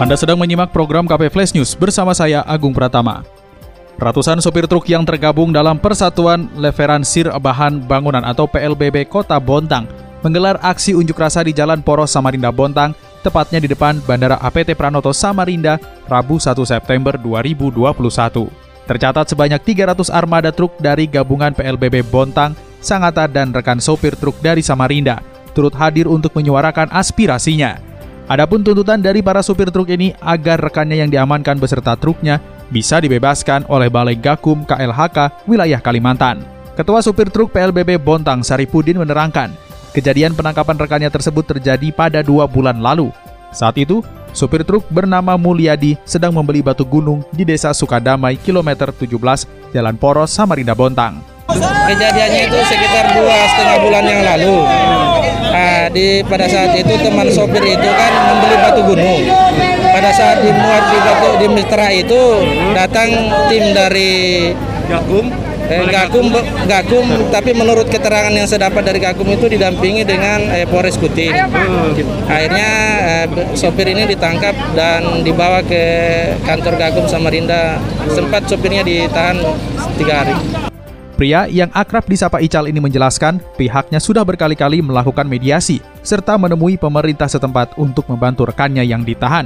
Anda sedang menyimak program KP Flash News bersama saya Agung Pratama. Ratusan sopir truk yang tergabung dalam Persatuan Leveran Sir Bahan Bangunan atau PLBB Kota Bontang menggelar aksi unjuk rasa di Jalan Poros Samarinda Bontang, tepatnya di depan Bandara APT Pranoto Samarinda, Rabu 1 September 2021. Tercatat sebanyak 300 armada truk dari gabungan PLBB Bontang, Sangata dan rekan sopir truk dari Samarinda turut hadir untuk menyuarakan aspirasinya. Adapun tuntutan dari para supir truk ini agar rekannya yang diamankan beserta truknya bisa dibebaskan oleh Balai Gakum KLHK wilayah Kalimantan. Ketua supir truk PLBB Bontang Saripudin menerangkan, kejadian penangkapan rekannya tersebut terjadi pada dua bulan lalu. Saat itu, supir truk bernama Mulyadi sedang membeli batu gunung di desa Sukadamai, kilometer 17, Jalan Poros, Samarinda Bontang. Kejadiannya itu sekitar dua setengah bulan yang lalu. Nah, di pada saat itu teman sopir itu kan membeli batu gunung. Pada saat dimuat di batu di Mitra itu datang tim dari Gakum eh, Gakum Gakum tapi menurut keterangan yang saya dapat dari Gakum itu didampingi dengan eh, Polres Kutim. Akhirnya eh, sopir ini ditangkap dan dibawa ke kantor Gakum Samarinda. Sempat sopirnya ditahan tiga hari. Pria yang akrab disapa Ical ini menjelaskan pihaknya sudah berkali-kali melakukan mediasi serta menemui pemerintah setempat untuk membantu rekannya yang ditahan.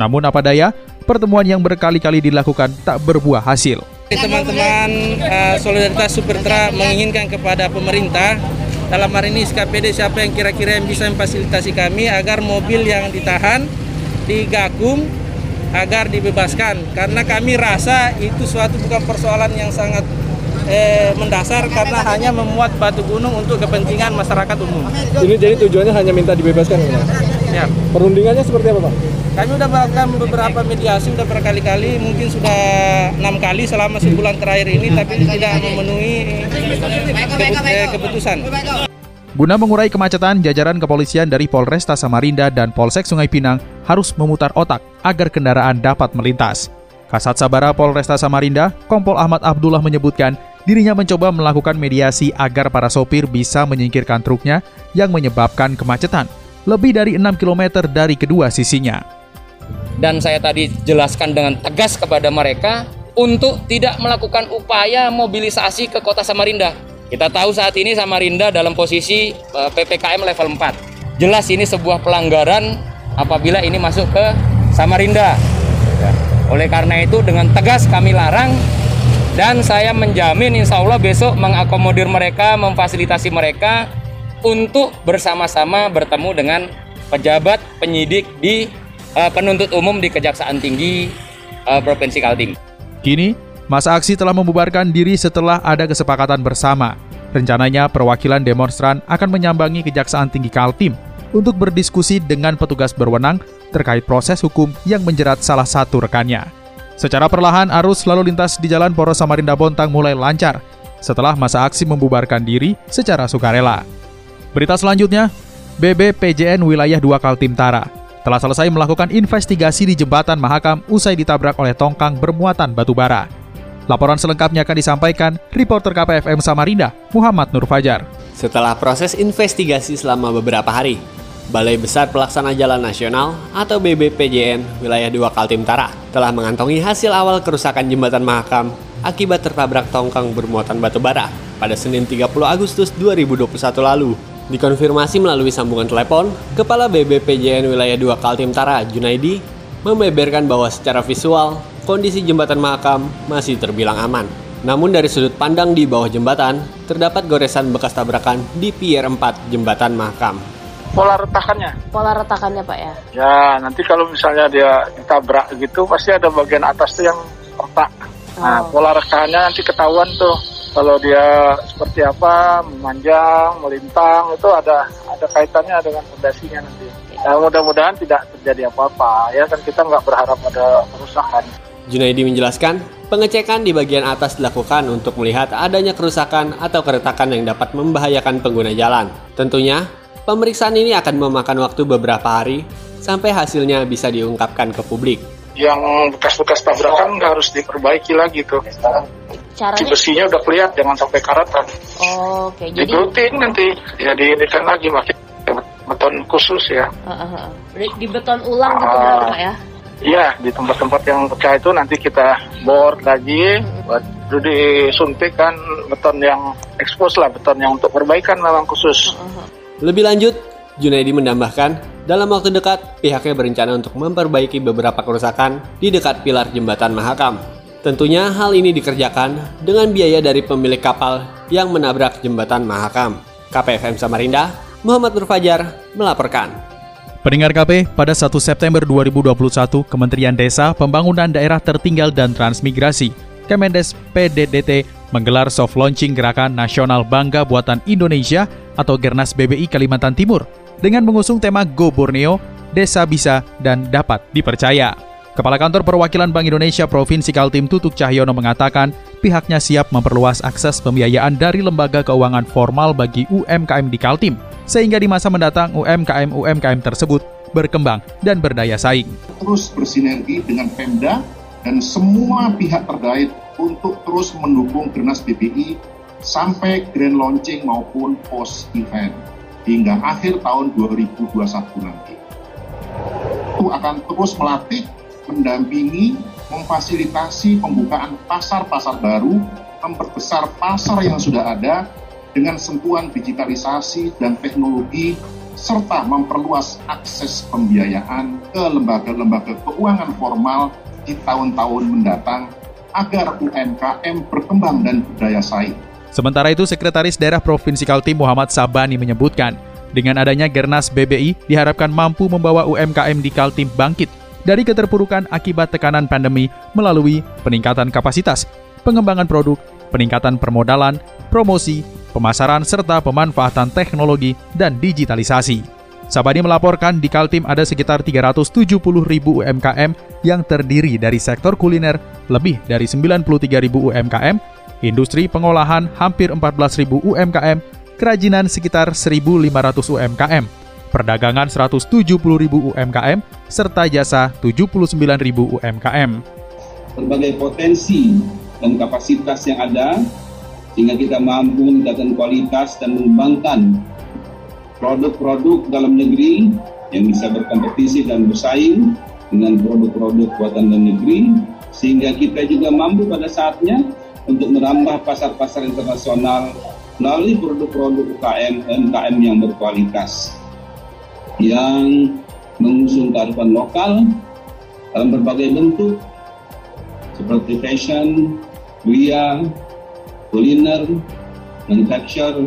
Namun apa daya, pertemuan yang berkali-kali dilakukan tak berbuah hasil. Teman-teman uh, solidaritas Supertra menginginkan kepada pemerintah dalam hari ini SKPD siapa yang kira-kira yang bisa memfasilitasi kami agar mobil yang ditahan di Gakum agar dibebaskan karena kami rasa itu suatu bukan persoalan yang sangat eh, mendasar karena hanya memuat batu gunung untuk kepentingan masyarakat umum. Ini jadi tujuannya hanya minta dibebaskan ya? Ya. Perundingannya seperti apa Pak? Kami sudah melakukan beberapa mediasi, sudah berkali-kali, mungkin sudah enam kali selama sebulan terakhir ini, tapi tidak memenuhi eh, keputusan. Guna mengurai kemacetan, jajaran kepolisian dari Polresta Samarinda dan Polsek Sungai Pinang harus memutar otak agar kendaraan dapat melintas. Kasat Sabara Polresta Samarinda, Kompol Ahmad Abdullah menyebutkan dirinya mencoba melakukan mediasi agar para sopir bisa menyingkirkan truknya yang menyebabkan kemacetan lebih dari 6 km dari kedua sisinya. Dan saya tadi jelaskan dengan tegas kepada mereka untuk tidak melakukan upaya mobilisasi ke kota Samarinda. Kita tahu saat ini Samarinda dalam posisi eh, PPKM level 4. Jelas ini sebuah pelanggaran apabila ini masuk ke Samarinda. Ya. Oleh karena itu dengan tegas kami larang dan saya menjamin insya Allah besok mengakomodir mereka, memfasilitasi mereka untuk bersama-sama bertemu dengan pejabat penyidik di uh, penuntut umum di Kejaksaan Tinggi uh, Provinsi Kaltim. Kini, masa aksi telah membubarkan diri setelah ada kesepakatan bersama. Rencananya perwakilan demonstran akan menyambangi Kejaksaan Tinggi Kaltim untuk berdiskusi dengan petugas berwenang terkait proses hukum yang menjerat salah satu rekannya. Secara perlahan, arus lalu lintas di Jalan Poros Samarinda Bontang mulai lancar setelah masa aksi membubarkan diri secara sukarela. Berita selanjutnya, BBPJN Wilayah 2 Kaltim Tara telah selesai melakukan investigasi di jembatan Mahakam usai ditabrak oleh tongkang bermuatan batu bara. Laporan selengkapnya akan disampaikan reporter KPFM Samarinda, Muhammad Nur Fajar. Setelah proses investigasi selama beberapa hari, Balai Besar Pelaksana Jalan Nasional atau BBPJN Wilayah 2 Kaltim Tara telah mengantongi hasil awal kerusakan jembatan Mahakam akibat tertabrak tongkang bermuatan batu bara pada Senin 30 Agustus 2021 lalu. Dikonfirmasi melalui sambungan telepon, Kepala BBPJN Wilayah 2 Kaltim Tara, Junaidi, membeberkan bahwa secara visual, kondisi jembatan Mahakam masih terbilang aman. Namun dari sudut pandang di bawah jembatan, terdapat goresan bekas tabrakan di Pier 4 jembatan Mahakam. Pola retakannya? Pola retakannya Pak ya? Ya, nanti kalau misalnya dia ditabrak gitu, pasti ada bagian atas tuh yang retak. Nah, oh. pola retakannya nanti ketahuan tuh kalau dia seperti apa memanjang, melintang itu ada ada kaitannya dengan fondasinya nanti. Nah, mudah-mudahan tidak terjadi apa-apa ya kan kita nggak berharap ada kerusakan. Junaidi menjelaskan, pengecekan di bagian atas dilakukan untuk melihat adanya kerusakan atau keretakan yang dapat membahayakan pengguna jalan. Tentunya, pemeriksaan ini akan memakan waktu beberapa hari sampai hasilnya bisa diungkapkan ke publik. Yang bekas-bekas tabrakan nggak harus diperbaiki lagi tuh. Caranya? Besinya udah kelihatan, jangan sampai karatan. Oh, Oke, jadi Digelutin nanti, ya diinikan lagi pakai beton khusus ya. uh, uh, uh. di di beton ulang gitu berarti Pak ya? Iya, di tempat-tempat yang pecah itu nanti kita bor lagi, buat itu disuntik kan beton yang ekspos lah, beton yang untuk perbaikan memang khusus. Lebih lanjut, Junaidi menambahkan, dalam waktu dekat pihaknya berencana untuk memperbaiki beberapa kerusakan di dekat pilar jembatan Mahakam. Tentunya hal ini dikerjakan dengan biaya dari pemilik kapal yang menabrak jembatan Mahakam. KPFM Samarinda, Muhammad Nur Fajar melaporkan. Pendengar KP, pada 1 September 2021, Kementerian Desa, Pembangunan Daerah Tertinggal dan Transmigrasi, Kemendes PDDT, menggelar soft launching Gerakan Nasional Bangga Buatan Indonesia atau Gernas BBI Kalimantan Timur dengan mengusung tema Go Borneo, Desa Bisa dan Dapat Dipercaya. Kepala Kantor Perwakilan Bank Indonesia Provinsi Kaltim Tutuk Cahyono mengatakan pihaknya siap memperluas akses pembiayaan dari lembaga keuangan formal bagi UMKM di Kaltim, sehingga di masa mendatang UMKM-UMKM tersebut berkembang dan berdaya saing. terus bersinergi dengan Pemda dan semua pihak terkait untuk terus mendukung Gernas BBI sampai grand launching maupun post event hingga akhir tahun 2021 nanti. Itu akan terus melatih, mendampingi, memfasilitasi pembukaan pasar-pasar baru, memperbesar pasar yang sudah ada dengan sentuhan digitalisasi dan teknologi serta memperluas akses pembiayaan ke lembaga-lembaga keuangan formal di tahun-tahun mendatang agar UMKM berkembang dan berdaya saing. Sementara itu, Sekretaris Daerah Provinsi Kaltim Muhammad Sabani menyebutkan, dengan adanya Gernas BBI diharapkan mampu membawa UMKM di Kaltim bangkit dari keterpurukan akibat tekanan pandemi melalui peningkatan kapasitas, pengembangan produk, peningkatan permodalan, promosi, pemasaran serta pemanfaatan teknologi dan digitalisasi. Sabani melaporkan di Kaltim ada sekitar 370 ribu UMKM yang terdiri dari sektor kuliner lebih dari 93 ribu UMKM, industri pengolahan hampir 14 ribu UMKM, kerajinan sekitar 1.500 UMKM, perdagangan 170 ribu UMKM, serta jasa 79 ribu UMKM. berbagai potensi dan kapasitas yang ada sehingga kita mampu meningkatkan kualitas dan mengembangkan produk-produk dalam negeri yang bisa berkompetisi dan bersaing dengan produk-produk buatan dalam negeri sehingga kita juga mampu pada saatnya untuk merambah pasar-pasar internasional melalui produk-produk UKM UMKM yang berkualitas yang mengusung kearifan lokal dalam berbagai bentuk seperti fashion, kria, kuliner, manufacture,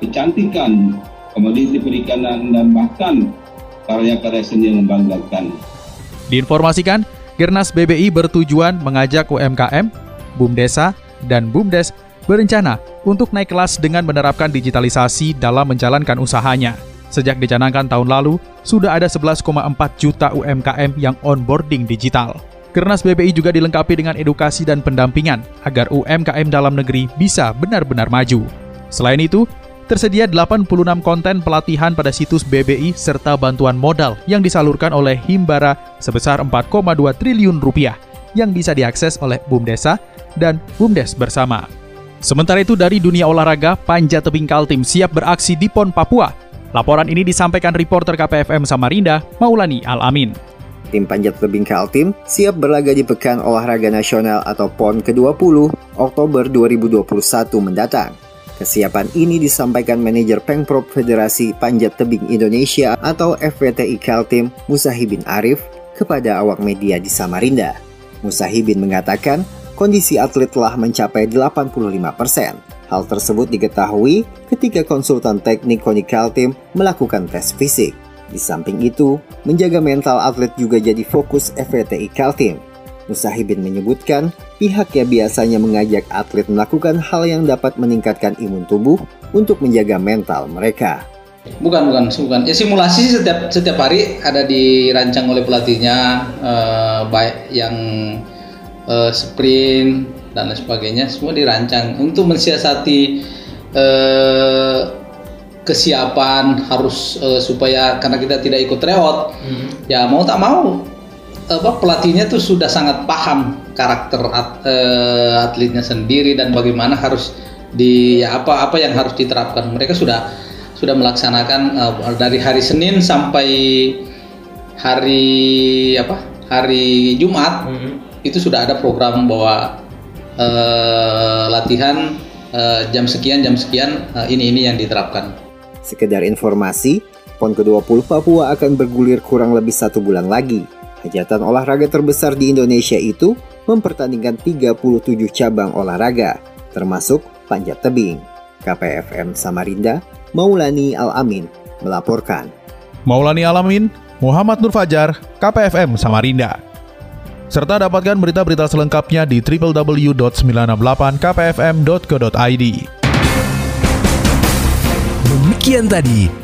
kecantikan, komoditi perikanan, dan bahkan karya-karya seni yang membanggakan. Diinformasikan, Gernas BBI bertujuan mengajak UMKM, BUMDesa, dan BUMDes berencana untuk naik kelas dengan menerapkan digitalisasi dalam menjalankan usahanya. Sejak dicanangkan tahun lalu, sudah ada 11,4 juta UMKM yang onboarding digital. Kernas BBI juga dilengkapi dengan edukasi dan pendampingan agar UMKM dalam negeri bisa benar-benar maju. Selain itu, tersedia 86 konten pelatihan pada situs BBI serta bantuan modal yang disalurkan oleh Himbara sebesar 4,2 triliun rupiah yang bisa diakses oleh BUMDesa dan BUMDes bersama. Sementara itu dari dunia olahraga, Panjat Tebing Kaltim siap beraksi di PON Papua. Laporan ini disampaikan reporter KPFM Samarinda, Maulani Al-Amin. Tim Panjat Tebing Kaltim siap berlaga di Pekan Olahraga Nasional atau PON ke-20 Oktober 2021 mendatang. Kesiapan ini disampaikan manajer Pengprov Federasi Panjat Tebing Indonesia atau FPTI Kaltim, Musahibin Arif, kepada awak media di Samarinda. Musahibin mengatakan kondisi atlet telah mencapai 85%. Hal tersebut diketahui ketika konsultan teknik KONI Kaltim melakukan tes fisik. Di samping itu, menjaga mental atlet juga jadi fokus FVTI Kaltim. Musahibin menyebutkan, pihaknya biasanya mengajak atlet melakukan hal yang dapat meningkatkan imun tubuh untuk menjaga mental mereka. Bukan, bukan, bukan. Ya simulasi setiap setiap hari ada dirancang oleh pelatihnya, eh, baik yang eh, sprint dan lain sebagainya, semua dirancang untuk mensiasati eh, kesiapan harus eh, supaya karena kita tidak ikut tryout, ya mau tak mau apa pelatihnya tuh sudah sangat paham karakter at- eh, atletnya sendiri dan bagaimana harus di ya apa apa yang harus diterapkan. Mereka sudah sudah melaksanakan eh, dari hari Senin sampai hari apa? hari Jumat itu sudah ada program bahwa eh, latihan eh, jam sekian jam sekian eh, ini ini yang diterapkan. Sekedar informasi, PON ke-20 Papua akan bergulir kurang lebih satu bulan lagi. Hajatan olahraga terbesar di Indonesia itu mempertandingkan 37 cabang olahraga, termasuk panjat tebing. KPFM Samarinda, Maulani Al-Amin melaporkan. Maulani Alamin, Muhammad Nur Fajar, KPFM Samarinda. Serta dapatkan berita-berita selengkapnya di www.968kpfm.co.id. Demikian tadi